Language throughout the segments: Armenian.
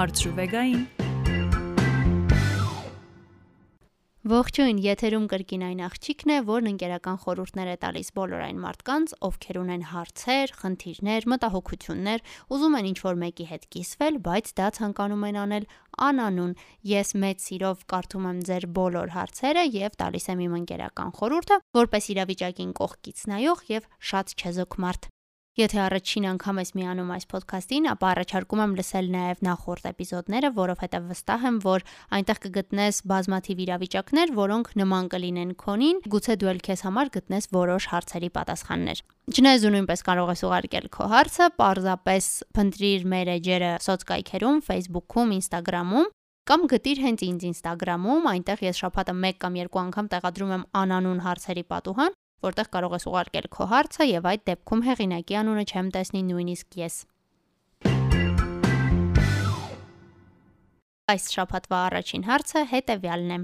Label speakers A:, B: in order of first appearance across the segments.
A: Հարցրուվեգային
B: Ողջույն, եթերում կրկին այն աղջիկն է, որն ընկերական խորհուրդներ է տալիս բոլոր այն մարդկանց, ովքեր ունեն հարցեր, խնդիրներ, մտահոգություններ, ուզում են ինչ-որ մեկի հետ կիսվել, բայց դա ցանկանում են անել անանուն։ Ես մեծ սիրով կարդում եմ ձեր բոլոր հարցերը եւ տալիս եմ իմ ընկերական խորհուրդը, որպես իրավիճակին կողքից նայող եւ շատ չեզոք մարդ։ Եթե առաջին անգամ ես միանում այս ոդքասթին, ապա առաջարկում եմ լսել նաև նախորդ էպիզոդները, որովհետև վստահ եմ, որ այնտեղ կգտնես բազմաթիվ իրավիճակներ, որոնք նման կլինեն քոնին, գուցե դու էլ քեզ համար գտնես որոշ հարցերի պատասխաններ։ Չնայած ու նույնպես կարող ես ուղարկել քո հարցը, parzapes փնտրիր մեր էջերը սոցկայքերում, Facebook-ում, Instagram-ում կամ գտիր հենց ինձ Instagram-ում, այնտեղ ես շփաթը 1 կամ 2 անգամ տեղադրում եմ անանուն հարցերի պատուհան, որտեղ կարող ես ուղարկել քո հարցը եւ այդ դեպքում հեղինակի անունը չեմ տեսնի նույնիսկ ես։ Այս շաբաթվա առաջին հարցը հետեւյալն է.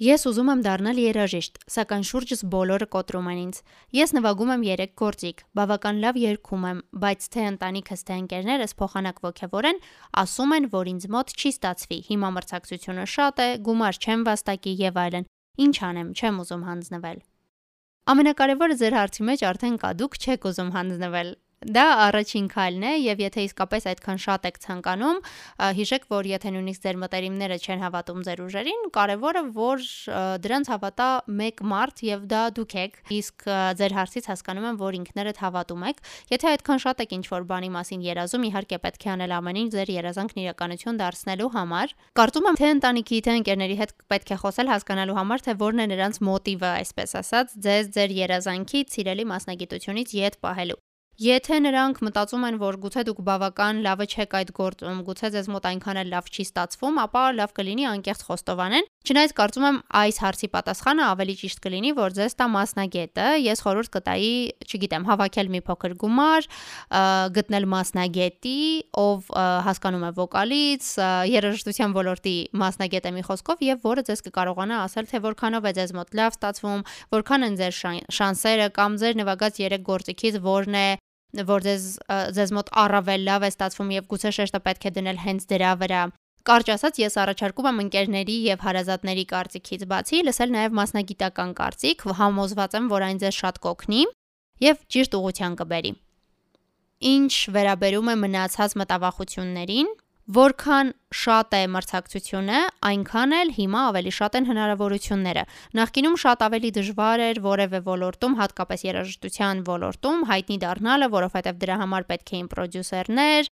B: Ես ուզում եմ դառնալ երաժիշտ, սակայն շուրջս բոլորը կոտրում են ինձ։ Ես նվագում եմ 3 գործիկ, բավական լավ երգում եմ, բայց թե ընտանիքս թե ընկերներս փոխանակ ողջևորեն, ասում են, որ ինձ մոտ չի ստացվի։ Հիմա մրցակցությունը շատ է, գումար չեմ վաստակի եւ այլն։ Ինչ անեմ, չեմ ուզում հանձնվել։ Ամենակարևորը ձեր հարցի մեջ արդեն կա, դուք չեք ուզում հանձնվել։ Դա առաջին քայլն է եւ եթե իսկապես այդքան շատ եք ցանկանում, հիշեք, որ եթե նույնիսկ ձեր մտերիմները չեն հավատում ձեր ուժերին, կարևորը որ դրանց հավատա մեկ մարդ եւ դա դուք եք։ Իսկ ձեր հարցից հասկանում եմ, որ ինքներդ հավատում եք։ Եթե այդքան շատ եք ինչ-որ բանի մասին երազում, իհարկե պետք է անել ամեն ինչ ձեր երազանքն իրականություն դարձնելու համար։ Կարծում եմ, թե ընտանիքի, թե ընկերների հետ պետք է խոսել հասկանալու համար, թե որն է նրանց մոտիվը, այսպես ասած, ձեզ ձեր երազանքից, սիրելի մասնագիտությունից յետ պահելու։ Եթե նրանք մտածում են, որ գուցե դուք բավական լավը չեք այդ գործում, գուցե ձեզ մոտ այնքան էլ լավ չի ստացվում, ապա լավ կլինի անկեղծ խոստովանեն։ Չնայած կարծում եմ այս հարցի պատասխանը ավելի ճիշտ կլինի, որ ձեզ տա մասնագետը, ես խորհուրդ կտայի, չգիտեմ, հավաքել մի փոքր գումար, գտնել մասնագետի, ով հասկանում է վոկալից, երաժշտության ոլորտի մասնագետ է մի խոսքով եւ որը ձեզ կկարողանա ասել, թե որքանով է ձեզ մոտ լավ ստացվում, որքան են ձեր շանսերը կամ ձեր նվագած 3 գործիքից որն է որ ձեզ ձեզ մոտ առավել լավ է ստացվում եւ գուցե շեշտը պետք է դնել հենց դրա վրա։ Կարճ ասած, ես առաջարկում եմ ընկերների եւ հարազատների կարծիքից բացի լսել նաեւ մասնագիտական կարծիք, համոզված եմ, որ այն ձեզ շատ կօգնի եւ ճիշտ ուղղության կբերի։ Ինչ վերաբերում է մնացած մտավախություններին, Որքան շատ է մրցակցությունը, այնքան էլ հիմա ավելի շատ են հնարավորությունները։ Նախկինում շատ ավելի դժվար էր որևէ ոլորտում, հատկապես երաժշտության ոլորտում հայտնի դառնալը, որովհետև դրա համար պետք էին պրոդյուսերներ,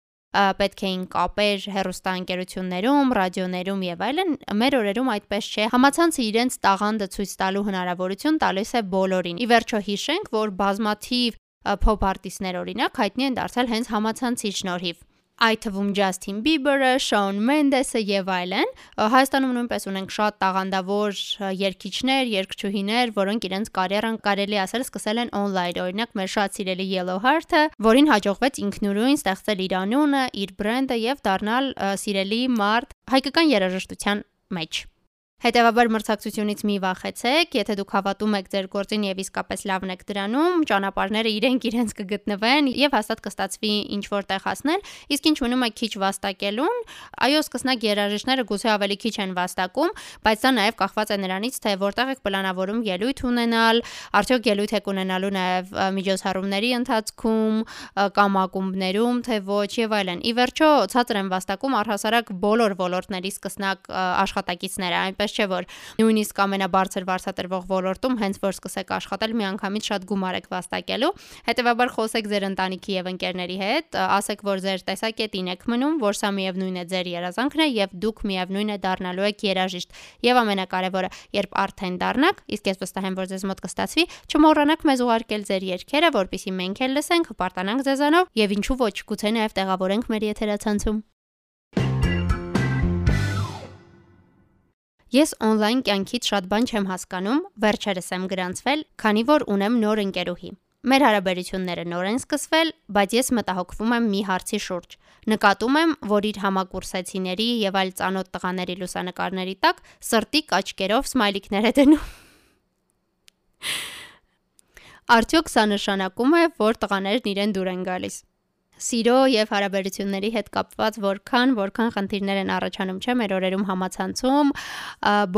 B: պետք էին կապեր հերոստանգերություններում, ռադիոներում եւ այլն։ Մեր օրերում այդպես չէ։ Համացանցը իրենց տաղանդը ցույց տալու հնարավորություն տալիս է բոլորին։ Ի վերջո հիշենք, որ բազմաթիվ փոփ արտիստներ օրինակ հայտնի են դարձել հենց համացանցի շնորհիվ այդ թվում Ջասթին Բիբերը, Շոուն Մենդեսը եւ այլն։ Հայաստանում նույնպես ունենք շատ տաղանդավոր երգիչներ, երգչուհիներ, որոնք իրենց կարիերան կարելի ասել սկսել են on-line։ Օրինակ մեր շատ սիրելի Yellow Heart-ը, որին հաջողվեց ինքնուրույն ստեղծել իր անունը, իր բրենդը եւ դառնալ սիրելի մարդ հայկական երաժշտության մեջ։ Հետևաբար մրցակցությունից մի վախեցեք, եթե դուք հավատում եք ձեր գործին եւ իսկապես լավն եք դրանում, ճանապարհները իրենք իրենց կգտնվեն եւ հաստատ կստացվի ինչ որ տեղ հասնել, իսկ ինչ մնում է քիչ վաստակելուն, այո, սկսնակ երաժիշտները գուցե ավելի քիչ են վաստակում, բայց դա նաեւ կախված է նրանից, թե որտեղ եք պլանավորում ելույթ ունենալ, արդյոք ելույթ եք ունենալու նաեւ միջոցառումների ընթացքում կամ ակումբներում, թե ոչ եւ այլն։ Ի վերջո, ցածր են վաստակում առհասարակ բոլոր ոլորտների սկսնակ աշխատակիցները, այնպես այնպես չէ որ նույնիսկ ամենաբարձր վարձատրվող ոլորտում հենց որ սկսեք աշխատել միանգամից շատ գումար եք վաստակելու հետեւաբար խոսեք ձեր ընտանիքի եւ ընկերների հետ ասեք որ ձեր տեսակետին եք մնում որ սա միևնույն է ձեր երազանքն է եւ դուք միևնույն է դառնալու եք երաժիշտ եւ ամենակարևորը երբ արդեն դառնաք իսկ ես վստահ եմ որ ձեզ մոտ կստացվի չմոռանաք մեզ ուղարկել ձեր երգերը որpիսի մենք էլ լսենք հպարտանանք ձեզանով եւ ինչու ոչ գուցե նաեւ տեղավորենք մեր եթերացանցում Ես on-line կյանքից շատ բան չեմ հասկանում, վերջերս եմ գրանցվել, քանի որ ունեմ նոր ընկերուհի։ Մեր հարաբերությունները նոր են սկսվել, բայց ես մտահոգվում եմ մի հարցի շուրջ։ Նկատում եմ, որ իր համակուրսեցիների եւ այլ ծանոթ տղաների լուսանկարների տակ սրտի կաչկերով սմայլիկներ է դնում։ Արդյոք սա նշանակում է, որ տղաներն իրեն դուր են գալիս։ սիրո եւ հարաբերությունների հետ կապված որքան որքան խնդիրներ են առաջանում չէ մեր օրերում համացանցում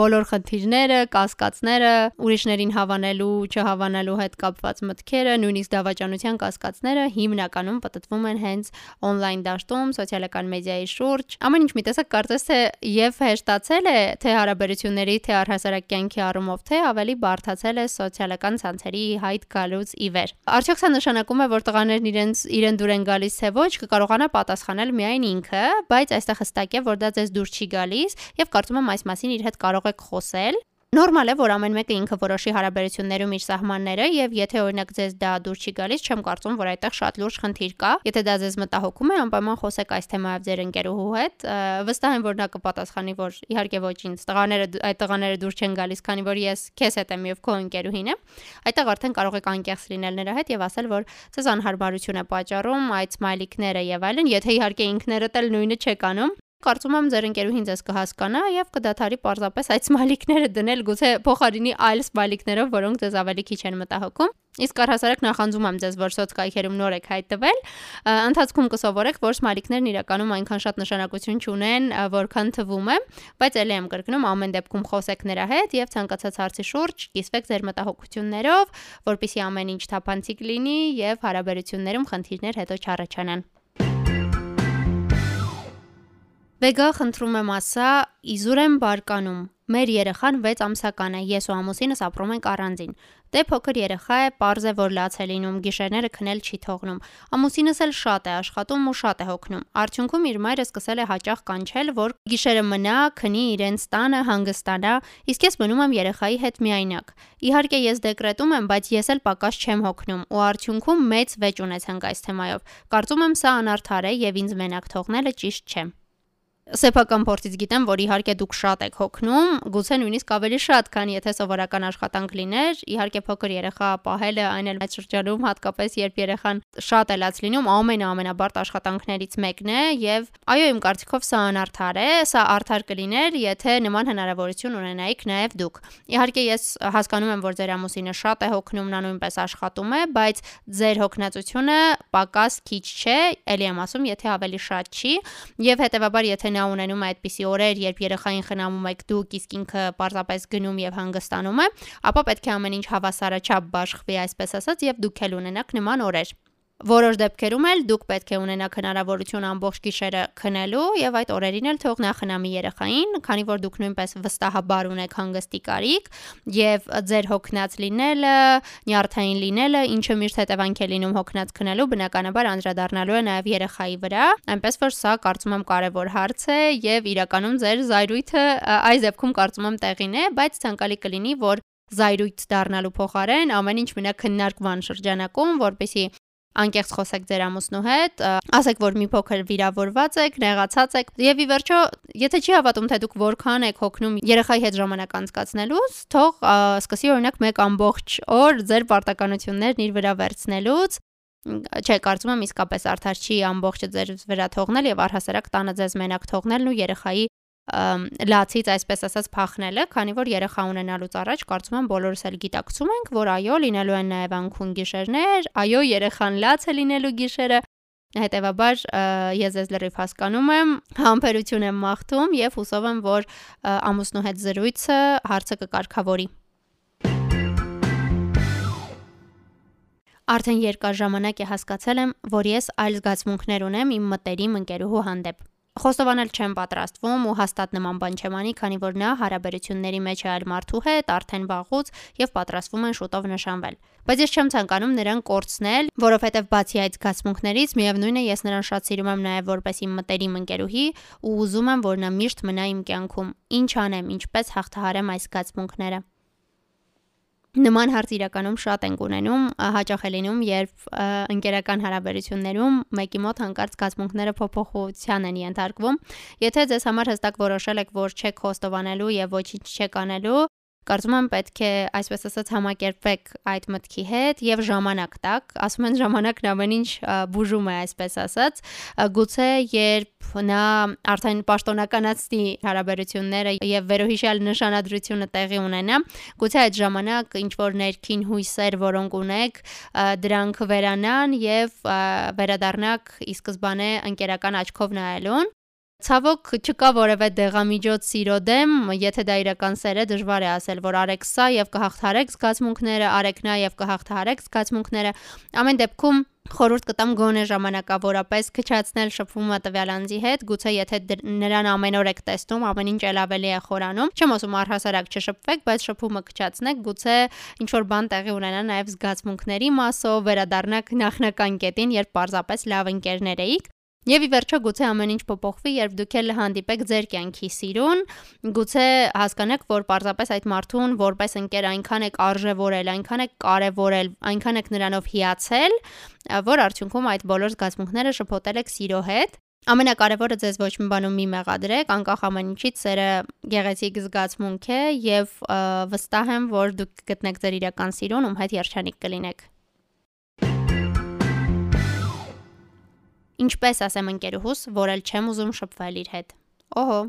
B: բոլոր խնդիրները, կասկածները, ուրիշներին հավանելու, չհավանելու հետ կապված մտքերը, նույնիսկ դավաճանության կասկածները հիմնականում պատտվում են հենց on-line դաշտում, սոցիալական մեդիայի շուրջ։ Ամեն ինչ մի տեսակ կարծես թե եւ հեշտացել է թե հարաբերությունների, թե առհասարակ կյանքի առումով, թե ավելի բարթացել է սոցիալական ցանցերի հայտ գալուց ի վեր։ Արդյոք սա նշանակում է, որ տղաներն իրենց իրեն դուր են գալիս գալիս թե ոչ, կկարողանա պատասխանել միայն ինքը, բայց այստեղ հստակ է, որ դա ձեզ դուր չի գալիս եւ կարծում եմ այս մասին իր հետ կարող եք խոսել Նորմալ է, որ ամեն մեկը ինքը որոշի հարաբերություններում իր սահմանները եւ եթե օրինակ ձեզ դա դուր չի գալիս, չեմ կարծում, որ այդտեղ շատ լուրջ խնդիր կա։ Եթե դա ձեզ մտահոգում է, անպայման խոսեք այս թեմայով ձեր ընկերուհու հետ։ Վստահ եմ, որ նա կպատասխանի, որ իհարկե ոչինչ, տղաները այդ տղաները դուր չեն գալիս, քանի որ ես քեզ հետ եմ եւ քո ընկերուհին եմ։ Այդտեղ արդեն կարող եք անկեղծ լինել նրա հետ եւ ասել, որ ցեզ անհարմարություն է պատճառում այդ սմայլիկները եւ այլն, եթե իհարկե ինքներդ էլ նույնը չեք անում, Կարծում եմ ձեր ընկերուհին ձեզ կհասկանա եւ կդադարի պարզապես այդ սմայլիկները դնել գուցե փոխարինի այլ սմայլիկներով, որոնք ձեզ ավելի քիչ են մտահոգում։ Իսկ առհասարակ նախանձում եմ ձեզ, որ սոցկայքերում նոր եք հայտնվել, ընթացքում կսովորեք, որ սմայլիկներն իրականում այնքան շատ նշանակություն չունեն, որքան թվում է, բայց ելի եմ կրկնում, ամեն դեպքում խոսեք նրա հետ եւ ցանկացած հարցի շուրջ կիսվեք ձեր մտահոգություններով, որpիսի ամեն ինչ թափանցիկ լինի եւ հարաբերություններում խնդիրներ հետո չառաջանան։ Վեգա խնդրում եմ ասա, իզուր եմ բարկանում։ Մեր երեխան 6 ամսական է, ես ու ամուսինս ապրում ենք առանձին։ Դե փոքր երեխա է, པարզ է որ լաց է լինում, գիշերները քնել չի թողնում։ Ամուսինս էլ շատ է աշխատում ու շատ է հոգնում։ Արդյունքում իր մայրը սկսել է հաճախ կանչել, որ գիշերը մնա, քնի իրենց տանը, հանգստանա, իսկ ես մնում եմ երեխայի հետ միայնակ։ Իհարկե ես դեկրետում եմ, բայց ես էլ պակաս չեմ հոգնում ու արդյունքում մեծ վեճ ունեցանք այս թեմայով։ Կարծում եմ սա անարդար է եւ ինձ մենակ թողնելը ճիշտ չէ սեփական փորձից գիտեմ, որ իհարկե դուք շատ եք հոգնում, գուցե նույնիսկ ավելի շատ, քան եթե սովորական աշխատանք լիներ։ Իհարկե փոքր երեխա պահելը այն էլ այդ շրջանում, հատկապես երբ երեխան շատ է լաց լինում, ամենաամենաբարդ աշխատանքներից մեկն է եւ այո, իմ կարծիքով սա անարդար է, սա արդար կլիներ, եթե նման հնարավորություն ունենայիք նաեւ դուք։ Իհարկե ես հասկանում եմ, որ ձեր ամուսինը շատ է հոգնում, նա նույնպես աշխատում է, բայց ձեր հոգնածությունը պակաս քիչ չէ, ելի եմ ասում, եթե ավելի շատ չի, եւ հետեւաբար եթե նա ունենում է այդպիսի օրեր, երբ երեխային խնամում եք դուք, իսկ ինքը պարզապես գնում եւ հանգստանում է, ապա պետք է ամեն ինչ հավասարաչափ բաշխվի, այսպես ասած, եւ դուք էլ ունենաք նման օրեր։ Որոշ դեպքերում էլ դուք պետք է ունենաք հնարավորություն ամբողջ գիշերը քնելու եւ այդ օրերին էլ թող նա խնամի երեխային, քանի որ դուք նույնպես վստահաբար ունեք հանգստի կարիք եւ ձեր հոգնած լինելը, նյարդային լինելը, ինչը միշտ հետևանք է լինում հոգնած քնելու, բնականաբար անդրադառնալու է նաեւ երեխայի վրա, այնպես որ սա կարծում եմ կարեւոր հարց է եւ իրականում ձեր զայրույթը այս դեպքում կարծում եմ տեղին է, բայց ցանկալի կլինի, որ զայրույթ դառնալու փոխարեն ամեն ինչ մնա քննարկման շրջանակում, որպեսի անկեղծ խոսեք ձեր ամուսնու հետ, ասեք, որ մի փոքր վիրավորված եք, նեղացած եք, եւ ի վերջո, եթե չի հավատում, թե դուք որքան եք հոգնում երեխայի հետ ժամանակ անցկացնելուց, թող սկսի օրինակ մեկ ամբողջ օր ձեր պարտականություններն իր վրա վերցնելուց, Չէ, կարծում եմ իսկապես արդար չի ամբողջը ձեր վրա թողնել եւ առհասարակ տանը ձեզ մենակ թողնելն ու երեխայի լացից այսպես ասած փախնելը, քանի որ երեխա ունենալուց առաջ կարծում եմ բոլորս էլ գիտակցում ենք, որ այո, լինելու են նաև անքուն գիշերներ, այո, երեխան լաց է լինելու գիշերը, Հետևաբար ես ես լրիվ հասկանում եմ, համբերություն եմ մաղթում եւ հուսով եմ, որ ամուսնու հետ զրույցը հարցը կկարգավորի։ Արդեն երկար ժամանակ է հասկացել եմ, որ ես այլ զգացմունքներ ունեմ իմ մտերիմ ընկերուհու հանդեպ։ Խոստովանել չեմ պատրաստվում ու հաստատ նման բան չեմ անի, քանի որ նա հարաբերությունների մեջ է այլ մարդու հետ արդեն վաղուց եւ պատրաստվում են շուտով նշանվել։ Բայց ես չեմ ցանկանում նրան կորցնել, որովհետեւ բացի այդ զգացմունքներից, միևնույն է ես նրան շատ սիրում եմ նաեւ որպես իմ մտերիմ ընկերուհի ու ուզում եմ, որ նա միշտ մնա իմ կյանքում։ Ինչ անեմ, ինչպես հաղթահարեմ այս զգացմունքները։ Նման հարց իրականում շատ ենք ունենում, հաճախ է լինում, երբ ընկերական հարաբերություններում մեկի մոտ հանկարծ զգացմունքները փոփոխության են ենթարկվում։ Եթե ձեզ համար հստակ որոշել եք, որ չեք խոստովանելու եւ ոչինչ չեք անելու, Կարծում եմ պետք է այսպես ասած համակերպեք այդ մտքի հետ եւ ժամանակ տակ։ Ասում են ժամանակն ամեն ինչ բուժում է, այսպես ասած։ Գուցե երբ նա արդեն պաշտոնականացնի հարաբերությունները եւ վերոհիշյալ նշանադրությունը տեղի ունենա, գուցե այդ ժամանակ ինչ որ ներքին հույսեր, որոնք ունեք, դրանք վերանան եւ վերադառնաք ի սկզբանե ընկերական աչքով նայելուն Ցավոք չկա որևէ դեղամիջոց սիրո դեմ, եթե դա իրական սեր է, դժվար է ասել, որ արեք սա եւ կհաղթարեք զգացմունքները, արեք նա եւ կհաղթարեք զգացմունքները։ Ամեն դեպքում խորհուրդ կտամ գոնե ժամանակավորապես քչացնել շփումը տվյալ անձի հետ, գուցե եթե նրան ամեն օր եք տեսնում, ամեն ինչ ել ավելի է խորանում։ Չեմ ասում առհասարակ չշփվեք, բայց շփումը քչացնեք, գուցե ինչ որ բան տեղի ունենա նաև զգացմունքների մասով, վերադառնաք նախնական կետին, երբ պարզապես լավ ընկերներ էիք Եվ ի վերջո գուցե ամեն ինչ փոփոխվի, երբ դուք էլ հանդիպեք ձեր կյանքի սիրուն, գուցե հասկանաք, որ պարզապես այդ մարդուն որպես ընկեր այնքան եք արժևորել, այնքան եք կարևորել, այնքան եք նրանով հիացել, որ արդյունքում այդ բոլոր զգացմունքները շփոթել եք սիրո հետ Ամենակարևորը ձեզ ոչ մի բանում մի մեղադրեք, անկախ ամեն ինչից սերը գեղեցիկ զգացմունք է եւ վստահ եմ, որ դուք գտնեք ձեր իրական սիրուն, ում հետ երջանիկ կլինեք։ Ինչպես ասեմ ընկերուհուս, որ էլ չեմ ուզում շփվել իր հետ։ Օհո,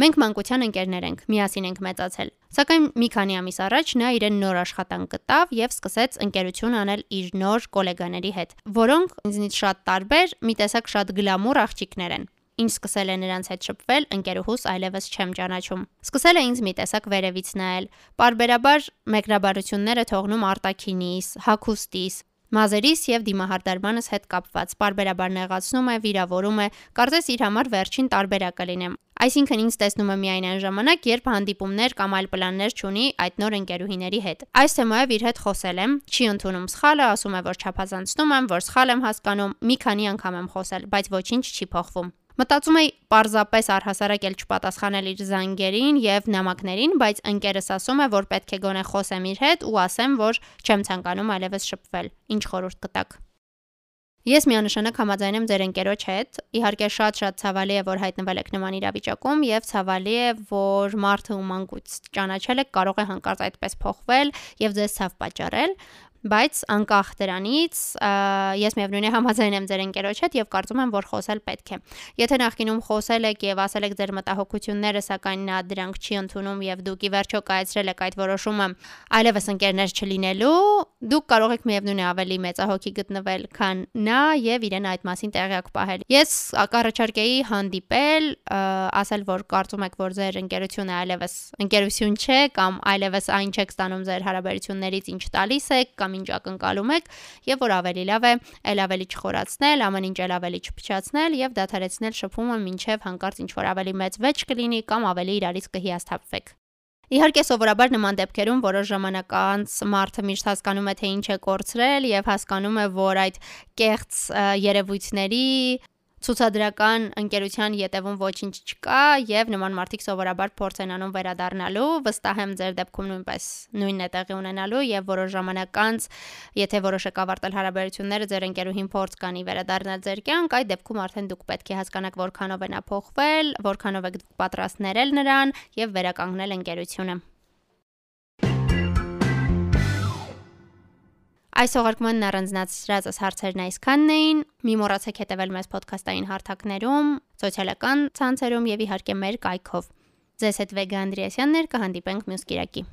B: Մենք մանկության ընկերներ ենք, միասին ենք մեծացել։ Սակայն մի քանի ամիս առաջ նա իրեն նոր աշխատանք գտավ եւ սկսեց ընկերություն անել իր նոր գոլեգաների հետ, որոնք ինձնից շատ տարբեր, մի տեսակ շատ գլամուր աղջիկներ են։ Ինչ սկսել է նրանց հետ շփվել, ընկերուհուս այլևս չեմ ճանաչում։ Սկսել է ինձ մի տեսակ վերևից նայել։ Պարբերաբար մեկնաբարությունները թողնում արտակինիս, հակոստիս, Մազերիս եւ դիմահարդարմանս հետ կապված բարբերաբար նեղացնում է, վիրավորում է, կարծես իր համար վերջին տարբերակը լինեմ։ Այսինքն ինձ տեսնում է միայն այն ժամանակ, երբ հանդիպումներ կամ այլ պլաններ չունի այդ նոր ընկերուհիների հետ։ Այս թեմայով իր հետ խոսել եմ, չի ընդունում սխալը, ասում է, որ չափազանցնում եմ, որ սխալ եմ հասկանում, մի քանի անգամ եմ խոսել, բայց ոչինչ չի փոխվում։ Մտածում էի պարզապես առհասարակ էլ չպատասխանել իր զանգերին եւ նամակներին, բայց ընկերս ասում է, որ պետք է գոնե խոսեմ իր հետ ու ասեմ, որ չեմ ցանկանում այլևս շփվել։ Ինչ խորհուրդ կտաք։ Ես միանշանակ համաձայն եմ ձեր ընկերոջ հետ։ Իհարկե շատ-շատ ցավալի է, որ հայտնվել եք նման իրավիճակում եւ ցավալի է, որ մարդը ում անկույց ճանաչել եք կարող է հանկարծ այդպես փոխվել եւ ձեզ ցավ պատճառել, Բայց անկախ դրանից ես միևնույն է համաձայն եմ ձեր ընկերոջ հետ եւ կարծում եմ որ խոսել պետք է։ Եթե նախկինում խոսել եք եւ ասել եք ձեր մտահոգությունները, սակայն նա դրանք չի ընդունում եւ դուք ի վերջո կայացրել եք այդ որոշումը այլևս ընկերներ չլինելու, դուք կարող եք միևնույն է ավելի մեծահոգի գտնվել, քան նա եւ իրեն այդ մասին տեղյակ պահել։ Ես կառաջարկեի հանդիպել, ասել որ կարծում եք որ ձեր ընկերությունը այլևս ընկերություն չէ կամ այլևս այն չեք ստանում ձեր հարաբերություններից ինչ տալիս եք կամ կամ ինչ ակնկալում եք եւ որ ավելի լավ է ել ավելի չխորացնել, ամեն ինչ ել ավելի չփչացնել եւ դադարեցնել շփումը մինչեւ հանկարծ ինչ որ ավելի մեծ վեճ կլինի կամ ավելի իրարից կհիասթափվեք։ Իհարկե սովորաբար նման դեպքերում որոշ ժամանակ անց մարդը միշտ հասկանում է թե ինչ է կորցրել եւ հասկանում է որ այդ կեղծ երևույթների ցուցադրական ընկերության յետևում ոչինչ չկա եւ նման մարդիկ սովորաբար փորձ են անում վերադառնալու վստահ եմ ձեր դեպքում նույնպես նույնն է տեղի ունենալու եւ որոշ ժամանակ անց եթե որոշեք ավարտել հարաբերությունները ձեր ընկերուհին փորձ կանի վերադառնալ ձեր կյանք այդ դեպքում արդեն դուք պետք է հասկանաք որքանով է նա փոխվել որքանով եք պատրաստ ներել նրան եւ վերականգնել ընկերությունը Այս հողարկման առանձնացրած հարցերն այսքանն էին։ Մի մոռացեք հետևել մեզ ոդքասթային հարթակներում, սոցիալական ցանցերում եւ իհարկե մեր կայքով։ Ձեզ հետ Վեգա Անդրեասյաններ կհանդիպենք մյուս Կիրակի։